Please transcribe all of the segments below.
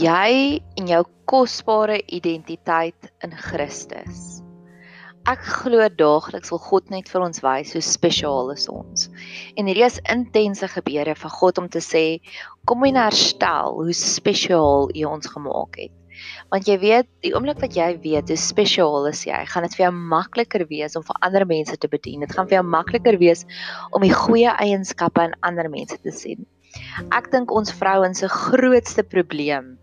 jy en jou kosbare identiteit in Christus. Ek glo daagliks wil God net vir ons wys hoe spesiaal is ons. En hierdie is intense gebede van God om te sê, kom en herstel hoe spesiaal U ons gemaak het. Want jy weet, die oomblik wat jy weet hoe spesiaal is jy, gaan dit vir jou makliker wees om vir ander mense te bedien. Dit gaan vir jou makliker wees om die goeie eienskappe in ander mense te sien. Ek dink ons vrouens se grootste probleem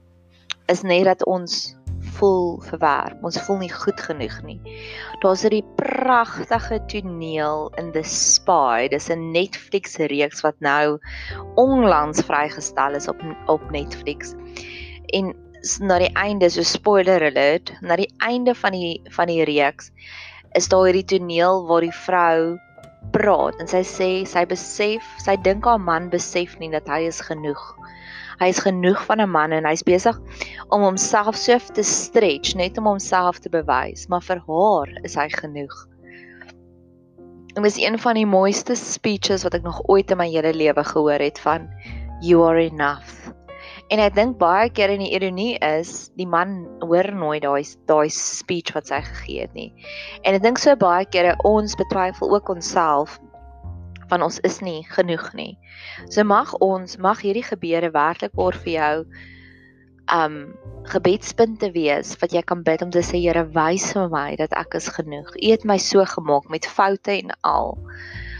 is net dat ons voel verwerp. Ons voel nie goed genoeg nie. Daar's 'n pragtige toneel in The Spy. Dis 'n Netflix reeks wat nou onlangs vrygestel is op op Netflix. En na die einde, so spoiler alert, na die einde van die van die reeks is daar hierdie toneel waar die vrou praat en sy sê sy besef, sy dink haar man besef nie dat hy is genoeg Hy is genoeg van 'n man en hy's besig om homself so te stretch net om homself te bewys, maar vir haar is hy genoeg. En dis een van die mooiste speeches wat ek nog ooit in my hele lewe gehoor het van you are enough. En ek dink baie keer in die ironie is die man hoor nooit daai daai speech wat sy gegee het nie. En ek dink so baie kere ons betwyfel ook onsself van ons is nie genoeg nie. So mag ons mag hierdie gebede werklik word vir jou um gebedspunte wees wat jy kan bid om te sê Here wys vir my dat ek is genoeg. U het my so gemaak met foute en al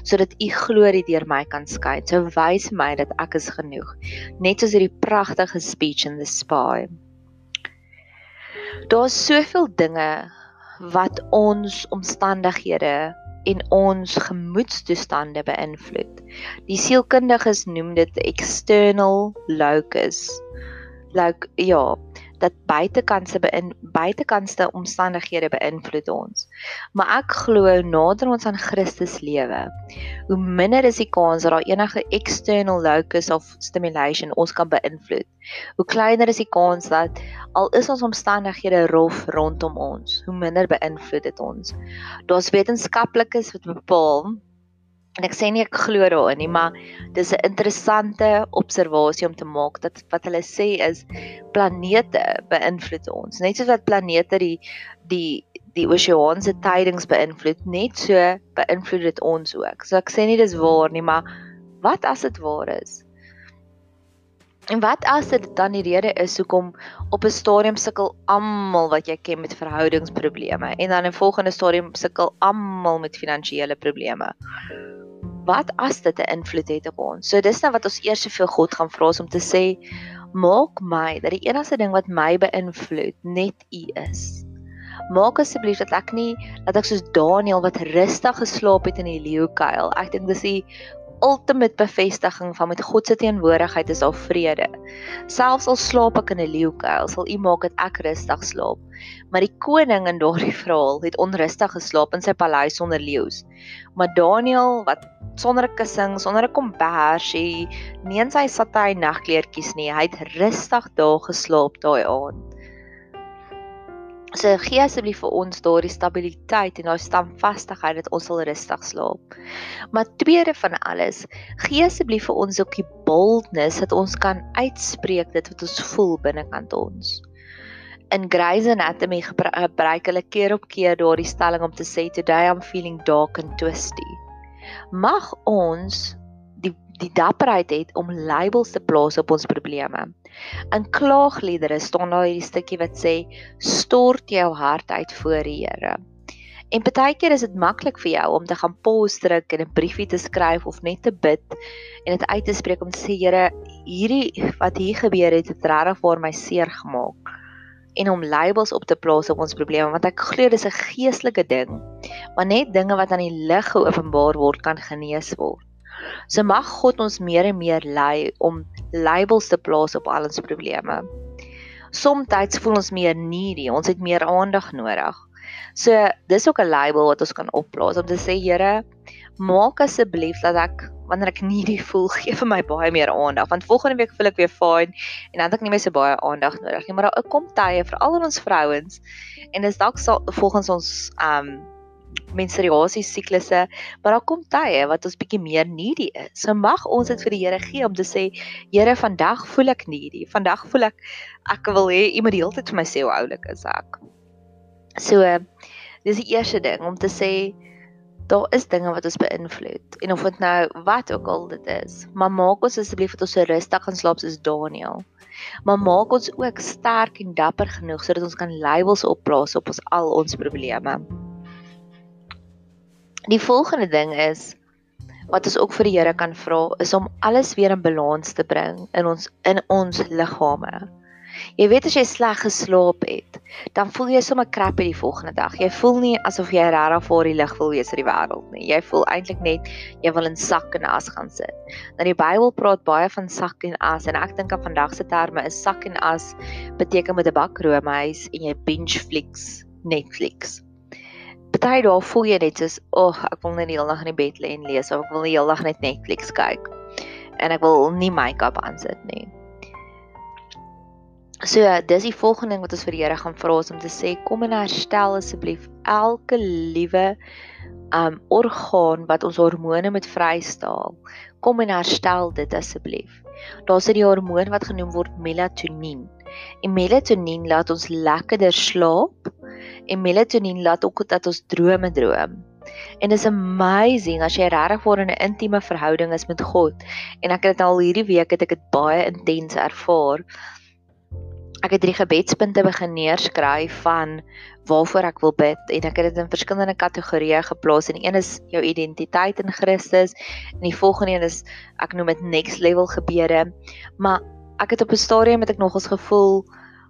sodat u glorie deur my kan skyn. So wys my dat ek is genoeg. Net soos hierdie pragtige speech in the spy. Daar's soveel dinge wat ons omstandighede en ons gemoedstoestande beïnvloed. Die sielkundiges noem dit external locus. Like ja, dat buitekantse beïn buitekantse omstandighede beïnvloed ons. Maar ek glo nader ons aan Christus lewe, hoe minder is die kans dat daar enige external locus of stimulation ons kan beïnvloed. Hoe kleiner is die kans dat al is ons omstandighede rof rondom ons, hoe minder beïnvloed dit ons. Daar's wetenskaplikes wat bepaal En ek sê nie ek glo daarin nie, maar dis 'n interessante observasie om te maak dat wat hulle sê is planete beïnvloed ons. Net soos wat planete die die die oseaanse tydings beïnvloed, net so beïnvloed dit ons ook. So ek sê nie dis waar nie, maar wat as dit waar is? En wat as dit dan die rede is hoekom op 'n stadium sukkel almal wat jy ken met verhoudingsprobleme en dan in 'n volgende stadium sukkel almal met finansiële probleme? Wat as dit 'n invloed het op ons? So dis nou wat ons eers soveel God gaan vra om te sê maak my dat die enigste ding wat my beïnvloed net U is. Maak asseblief dat ek nie dat ek soos Daniël wat rustig geslaap het in die leeukuil. Ek dink dis die ultimate bevestiging van met God se teenwoordigheid is daar vrede. Selfs al slaap ek in 'n leeukuil, sal U maak dat ek rustig slaap. Maar die koning in daardie verhaal het onrustig geslaap in sy paleis sonder leeu's. Maar Daniël wat sonder 'n kussing, sonder 'n kombersie, nie in sy satijn nagkleertjies nie, hy het rustig daar geslaap daai aand. So gee asseblief vir ons daardie stabiliteit en daai standvastigheid dat ons sal rustig slaap. Maar tweede van alles, gee asseblief vir ons ook die boldness dat ons kan uitspreek dit wat ons voel binnekant ons. In Grey's Anatomy gebruik hulle keer op keer daardie stelling om te sê today I'm feeling dark and twisty. Mag ons die dapperheid het om labels te plaas op ons probleme. In klaagliedere staan daar hierdie stukkie wat sê stort jou hart uit voor die Here. En baie keer is dit maklik vir jou om te gaan pause druk en 'n briefie te skryf of net te bid en dit uit te spreek om te sê Here, hierdie wat hier gebeur het, het regtig vir my seer gemaak en om labels op te plaas op ons probleme want ek glo dis 'n geestelike ding. Maar net dinge wat aan die lig geopenbaar word kan genees word. So mag God ons meer en meer lei om labels te plaas op al ons probleme. Somstyds voel ons meer needy, ons het meer aandag nodig. So dis ook 'n label wat ons kan opplaas om te sê Here, maak asseblief dat ek wanneer ek needy voel, gee vir my baie meer aandag want volgende week voel ek weer fyn en dan het ek nie meer so baie aandag nodig nie, maar daar kom tye vir al ons vrouens en dis dalk sal volgens ons um menstruasie siklusse, maar daar kom tye wat ons bietjie meer needy is. So mag ons dit vir die Here gee om te sê, Here, vandag voel ek needy. Vandag voel ek ek wil hê iemand die hele tyd vir my sê hoe oulik is ek. So dis die eerste ding om te sê daar is dinge wat ons beïnvloed en of dit nou wat ook al dit is, maar maak ons asseblief dat ons so rustig gaan slaap soos Daniel. Maar maak ons ook sterk en dapper genoeg sodat ons kan labels opplaas op ons al ons probleme. Die volgende ding is wat ons ook vir die Here kan vra is om alles weer in balans te bring in ons in ons liggame. Jy weet as jy sleg geslaap het, dan voel jy sommer crappy die volgende dag. Jy voel nie asof jy regtig voor die lig wil wees in die wêreld nie. Jy voel eintlik net jy wil in sak en as gaan sit. Nou die Bybel praat baie van sak en as en ek dink aan vandag se terme is sak en as beteken met 'n bak roomys en jy binge flicks Netflix party dae voel jy net soos, "Ag, oh, ek wil net die hele dag in die bed lê en lees of ek wil die hele dag net Netflix kyk." En ek wil nie make-up aansit nie. So, dis die volgende ding wat ons vir die Here gaan vra om te sê, "Kom en herstel asseblief elke liewe um orgaan wat ons hormone moet vrystaal. Kom en herstel dit asseblief." Daar's die hormoon wat genoem word melatonien. En melatonien laat ons lekkerder slaap en melatonien laat ook dat ons drome droom. En is amazing as jy regtig voor in 'n intieme verhouding is met God. En ek het dit al hierdie week het ek dit baie intens ervaar. Ek het drie gebedspunte begin neerskryf van waarvoor ek wil bid en ek het dit in verskillende kategorieë geplaas. En een is jou identiteit in Christus en die volgende een is ek noem dit next level gebede. Maar ek het op 'n stadium met ek nogals gevoel,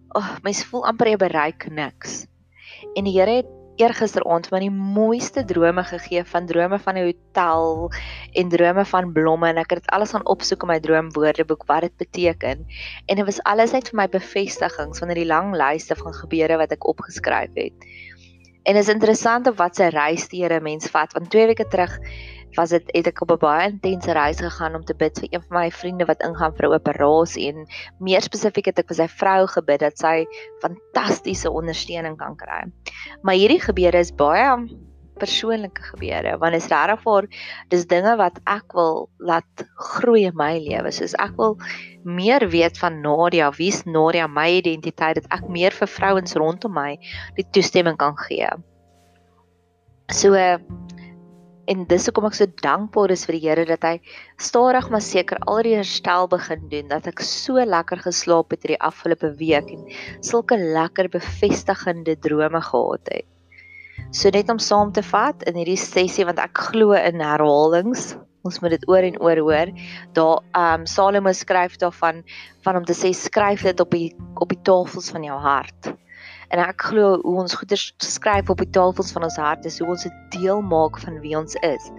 ag, oh, mens voel amper jy bereik niks. En die Here het eergisteraand my die mooiste drome gegee van drome van 'n hotel en drome van blomme en ek het dit alles gaan opsoek in my droomwoordeboek wat dit beteken. En dit was alles net vir my bevestigings van hierdie lang lyste van gebeure wat ek opgeskryf het. En is interessant op watter reis die Here mens vat want 2 weke terug was dit het ek op 'n baie intense reis gegaan om te bid vir een van my vriende wat ingaan vir 'n operasie en meer spesifiek het ek vir sy vrou gebid dat sy fantastiese ondersteuning kan kry. Maar hierdie gebeure is baie persoonlike gebeure want is regtig vir dis dinge wat ek wil laat groei in my lewe. Soos ek wil meer weet van Nadia, wie's Nadia, my identiteit dat ek meer vir vrouens rondom my die toestemming kan gee. So en dis hoekom ek so dankbaar is vir die Here dat hy stadig maar seker al die herstel begin doen dat ek so lekker geslaap het hierdie afgelope week en sulke lekker bevestigende drome gehad het. So net om saam te vat in hierdie sessie want ek glo in herhalings. Ons moet dit oor en oor hoor. Daar ehm um, Salomo skryf daarvan van om te sê skryf dit op die op die tafels van jou hart en ek glo hoe ons goeders skryf op die tafels van ons hart is hoe ons dit deel maak van wie ons is.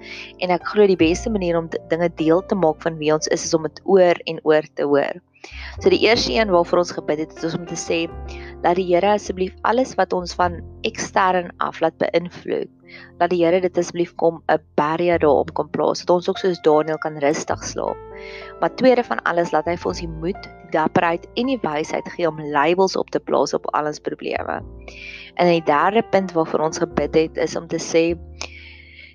En ek glo die beste manier om dinge deel te maak van wie ons is is om dit oor en oor te hoor. So die eerste een waarvoor ons gebid het, is om te sê dat die Here asseblief alles wat ons van ekstern af laat beïnvloed, dat die Here dit asseblief kom 'n barrier daarop kom plaas, dat ons ook soos Daniel kan rustig slaap. Maar tweede van alles laat hy vir ons die moed, die dapperheid en die wysheid gee om labels op te plaas op al ons probleme. En die derde punt waarvoor ons gebid het is om te sê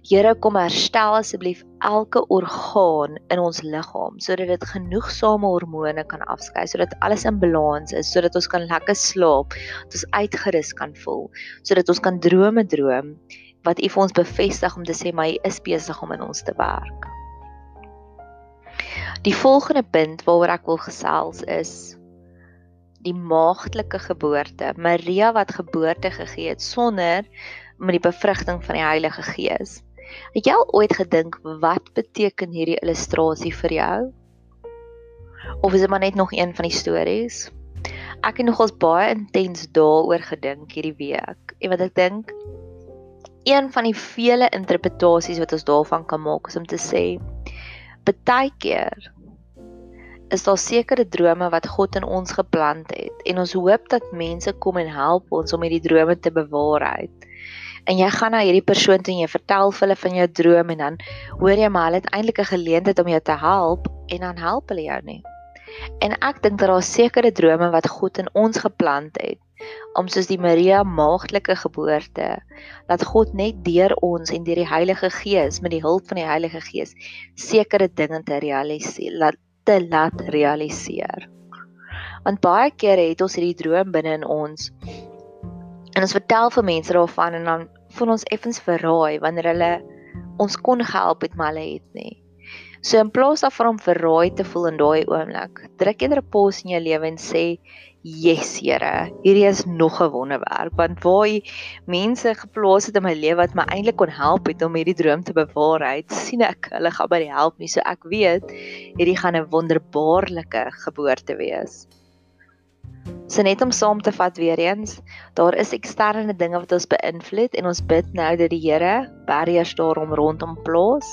Here kom herstel asseblief elke orgaan in ons liggaam sodat dit genoegsame hormone kan afskei sodat alles in balans is sodat ons kan lekker slaap, dat ons uitgerus kan voel, sodat ons kan drome droom wat U vir ons bevestig om te sê my is besig om in ons te werk. Die volgende punt waaroor ek wil gesels is die maagtelike geboorte. Maria wat geboorte gegee het sonder met die bevrugting van die Heilige Gees. Het jy al ooit gedink wat beteken hierdie illustrasie vir jou? Of is dit maar net nog een van die stories? Ek het nogals baie intens daaroor gedink hierdie week. En wat ek dink een van die vele interpretasies wat ons daarvan kan maak is om te sê partykeer is daar sekere drome wat God in ons geplant het en ons hoop dat mense kom en help ons om hierdie drome te bewaarheid en jy gaan na hierdie persoon toe en jy vertel vir hulle van jou droom en dan hoor jy maar hulle het eintlik 'n geleentheid om jou te help en dan help hulle jou nie. En ek dink dat daar sekere drome wat God in ons geplant het om soos die Maria maagdelike geboorte dat God net deur ons en deur die Heilige Gees met die hulp van die Heilige Gees sekere dinge te realiseer laat te laat realiseer. Want baie kere het ons hierdie droom binne in ons en ons vertel vir mense daarvan en dan voel ons effens verraai wanneer hulle ons kon gehelp het maar hulle het nie. So in plaas daarvan om verraai te voel in daai oomblik, druk eerder 'n pos in jou lewe en sê, "Yes, Here, hierdie is nog 'n wonderwerk want waar jy mense geplaas het in my lewe wat my eintlik kon help het om hierdie droom te bewaarheid, sien ek hulle gaan by die help nie, so ek weet hierdie gaan 'n wonderbaarlike geboorte wees." So net om saam te vat weer eens, daar is eksterne dinge wat ons beïnvloed en ons bid nou dat die Here barriers daarom rondom plaas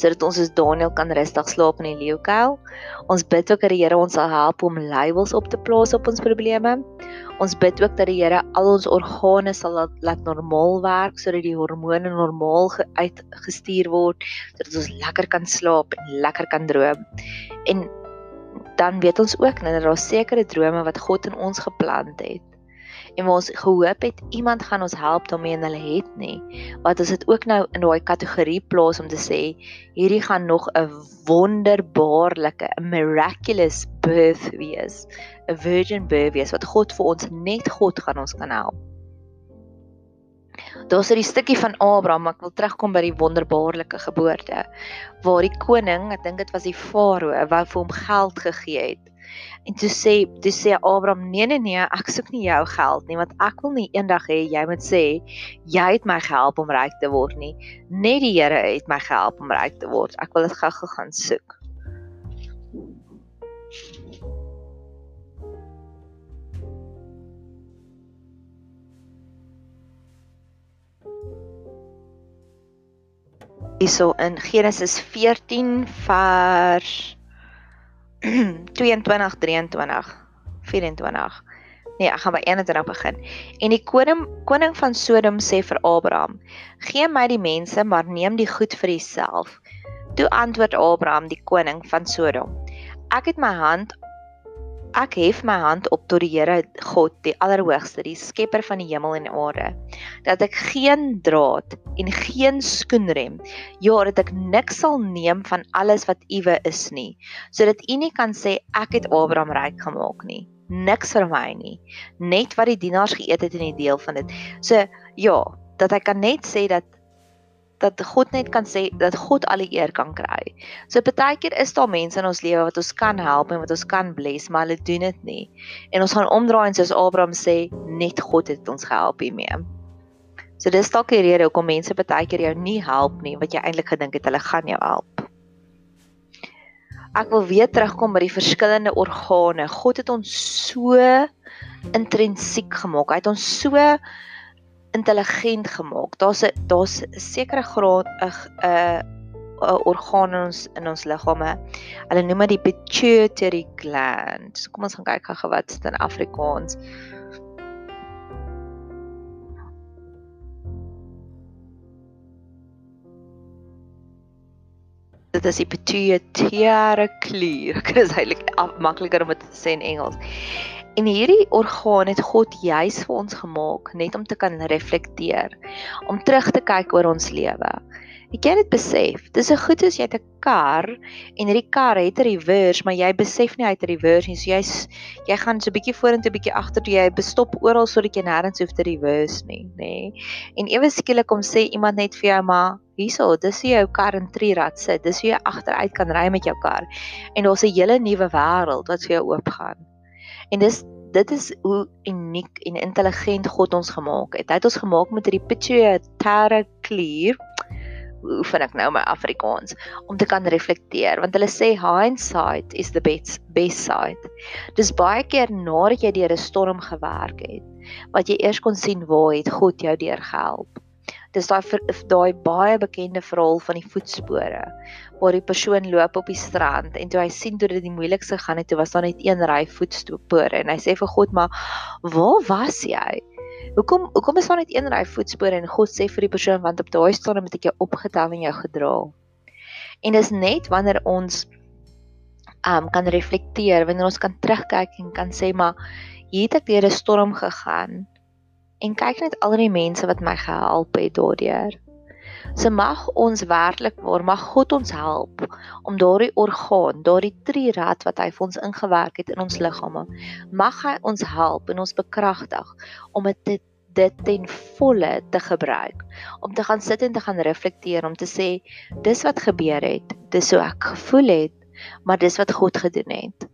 sodat ons as Daniel kan rustig slaap in die leeukuil. Ons bid ook dat die Here ons sal help om labels op te plaas op ons probleme. Ons bid ook dat die Here al ons organe sal laat, laat normaal werk sodat die hormone normaal uitgestuur word sodat ons lekker kan slaap en lekker kan droom. En dan weet ons ook nou dat daar sekere drome wat God in ons geplant het en waar ons gehoop het iemand gaan ons help daarmee en hulle het nie. Wat as dit ook nou in daai kategorie plaas om te sê hierdie gaan nog 'n wonderbaarlike, 'n miraculous birth wees. 'n Virgin birth wees wat God vir ons net God gaan ons kan help. Daar's 'n stukkie van Abraham, ek wil terugkom by die wonderbaarlike geboorte waar die koning, ek dink dit was die farao, wou vir hom geld gegee het. En toe sê toe sê Abraham nee nee nee ek soek nie jou geld nie want ek wil nie eendag hê jy moet sê jy het my gehelp om ryk te word nie. Net die Here het my gehelp om ryk te word. Ek wil dit gou-gou gaan soek Hierso in Genesis 14 vers 22 23 24 Nee, ek gaan by 21 begin. En die koning koning van Sodom sê vir Abraham: "Gee my die mense, maar neem die goed vir jouself." Toe antwoord Abraham die koning van Sodom: "Ek het my hand Ek hef my hand op tot die Here God, die Allerhoogste, die Skepper van die hemel en aarde, dat ek geen draad en geen skoenrem, ja, dat ek niks sal neem van alles wat uwe is nie, sodat u nie kan sê ek het Abraham ryk gemaak nie. Niks vir my nie, net wat die dienaars geëet het in die deel van dit. So ja, dat ek kan net sê dat dat God net kan sê dat God al die eer kan kry. So baie keer is daar mense in ons lewe wat ons kan help en wat ons kan bless, maar hulle doen dit nie. En ons gaan omdraai en soos Abraham sê, net God het ons gehelp hiermee. So dis dalk die rede hoekom mense baie keer jou nie help nie, wat jy eintlik gedink het hulle gaan jou help. Ek wil weer terugkom by die verskillende organe. God het ons so intrinsiek gemaak. Hy het ons so intelligent gemaak. Daar's 'n daar's 'n sekere graad 'n 'n orgaan in ons in ons liggame. Hulle noem dit die pituitary gland. So kom ons gaan kyk gou wat dit in Afrikaans. Dit is die pituitary klier. Dit is eintlik makliker om dit te sê in Engels. En hierdie orgaan het God juis vir ons gemaak net om te kan reflekteer, om terug te kyk oor ons lewe. Ek het dit besef. Dis 'n goed as jy 'n kar en hierdie kar het 'n reverse, maar jy besef nie hy het 'n reverse nie. So jy's jy gaan so 'n bietjie vorentoe, 'n bietjie agtertoe, jy bestop oral sodat jy nêrens hoef te reverse nie, nê. Nee. En ewe skielik kom sê iemand net vir jou maar Hierso, dis hoe jou kar in trirad sit. Dis hoe jy agteruit kan ry met jou kar. En daar's 'n hele nuwe wêreld wat vir jou oopgaan. En dis dit is hoe uniek en intelligent God ons gemaak het. Hy het ons gemaak met hierdie pituitary klier. Hoe vind ek nou my Afrikaans om te kan reflekteer want hulle sê hindsight is the best best side. Dis baie keer nadat jy deur 'n storm gewerk het wat jy eers kon sien waar het God jou deur gehelp. Dis daai daai baie bekende verhaal van die voetspore waar die persoon loop op die strand en toe hy sien toe dit die moeilikste gaan het, toe was daar net een ry voetspore en hy sê vir God, "Maar waar was jy?" Hoekom hoekom is daar net een ry voetspore en God sê vir die persoon want op daai stadium het ek jou opgetel en jou gedra. En dis net wanneer ons um kan reflekteer, wanneer ons kan terugkyk en kan sê maar hier het ek deur 'n storm gegaan en kyk net al die mense wat my gehelp het daardeur. So mag ons werklik waar mag God ons help om daardie orgaan, daardie trierad wat hy vir ons ingewerk het in ons liggame, mag hy ons help en ons bekragtig om dit dit ten volle te gebruik. Om te gaan sit en te gaan reflekteer om te sê dis wat gebeur het dis hoe ek gevoel het maar dis wat God gedoen het.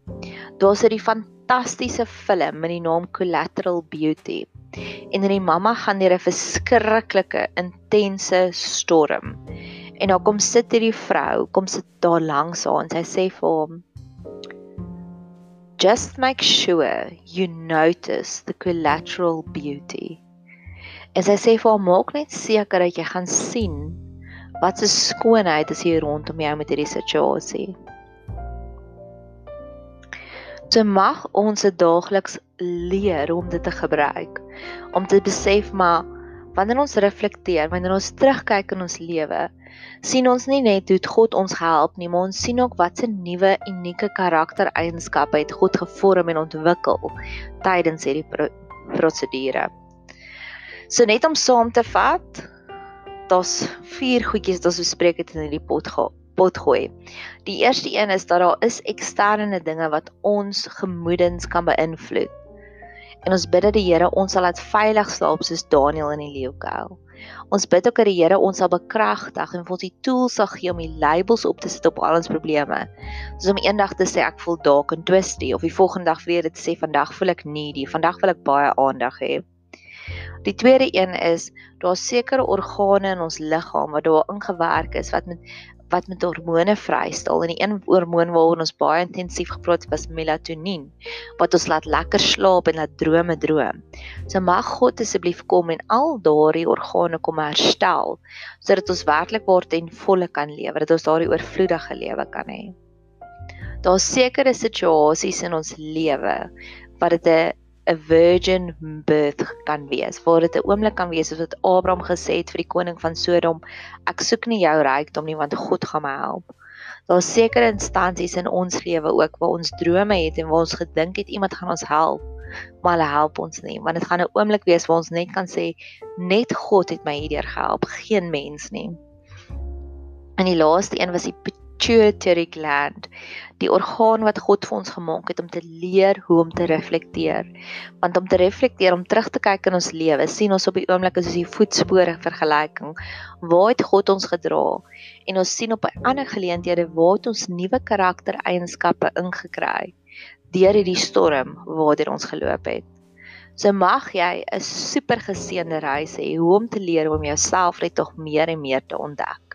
Daar's 'n fantastiese film met die naam Collateral Beauty en die mamma gaan deur 'n verskriklike intense storm en dan kom sit hierdie vrou kom sit daar langs haar en sy sê vir hom Just make sure you notice the collateral beauty. En sy sê vir hom maak net seker dat jy gaan sien wat se skoonheid is hier rondom jou met hierdie situasie. Jy mag ons daagliks leer om dit te gebruik om te besef maar wanneer ons reflekteer, wanneer ons terugkyk in ons lewe, sien ons nie net hoe God ons help nie, maar ons sien ook wat se nuwe unieke karaktereienskappe het God gevorm en ontwikkel tydens hierdie pro prosedure. So net om saam te vat, daar's vier goedjies wat ons bespreek het in hierdie pot gaan pot gooi. Die eerste een is dat daar is eksterne dinge wat ons gemoedens kan beïnvloed. En ons bid dat die Here ons sal laat veilig slaap soos Daniël in die leeukuil. Ons bid ook dat die Here ons sal bekragtig en vir ons die tools sal gee om die labels op te sit op al ons probleme. Soos om eendag te sê ek voel dalk en twisty of die volgende dag weer dit sê vandag voel ek needy, vandag wil ek baie aandag hê. Die tweede een is daar's sekere organe in ons liggaam wat daar ingewerk is wat met wat met hormone vrystel en die een hormoon waaroor ons baie intensief gepraat het was melatonien wat ons laat lekker slaap en laat drome droom. So mag God asseblief kom en al daardie organe kom herstel sodat ons werklik word en volle kan lewe, dat ons daardie oorvloedige lewe kan hê. Daar's sekere situasies in ons lewe wat dit 'n 'n virgin birth kan wees. Waar dit 'n oomblik kan wees soos wat Abraham gesê het vir die koning van Sodom, ek soek nie jou rykdom nie want God gaan my help. Daar's sekere instansies in ons lewe ook waar ons drome het en waar ons gedink het iemand gaan ons help, maar hulle help ons nie. Want dit gaan 'n oomblik wees waar ons net kan sê net God het my hierdeur gehelp, geen mens nie. En die laaste een was die pituitary gland, die orgaan wat God vir ons gemaak het om te leer hoe om te reflekteer. Want om te reflekteer, om terug te kyk in ons lewe, sien ons op die oomblik as die voetspore vergelyking, waar het God ons gedra? En ons sien op 'n ander geleenthede waar het ons nuwe karaktereienskappe ingekry deur hierdie storm waardeur ons geloop het. So mag jy 'n super geseënde reis hê hoe om te leer om jouself net tog meer en meer te ontdek.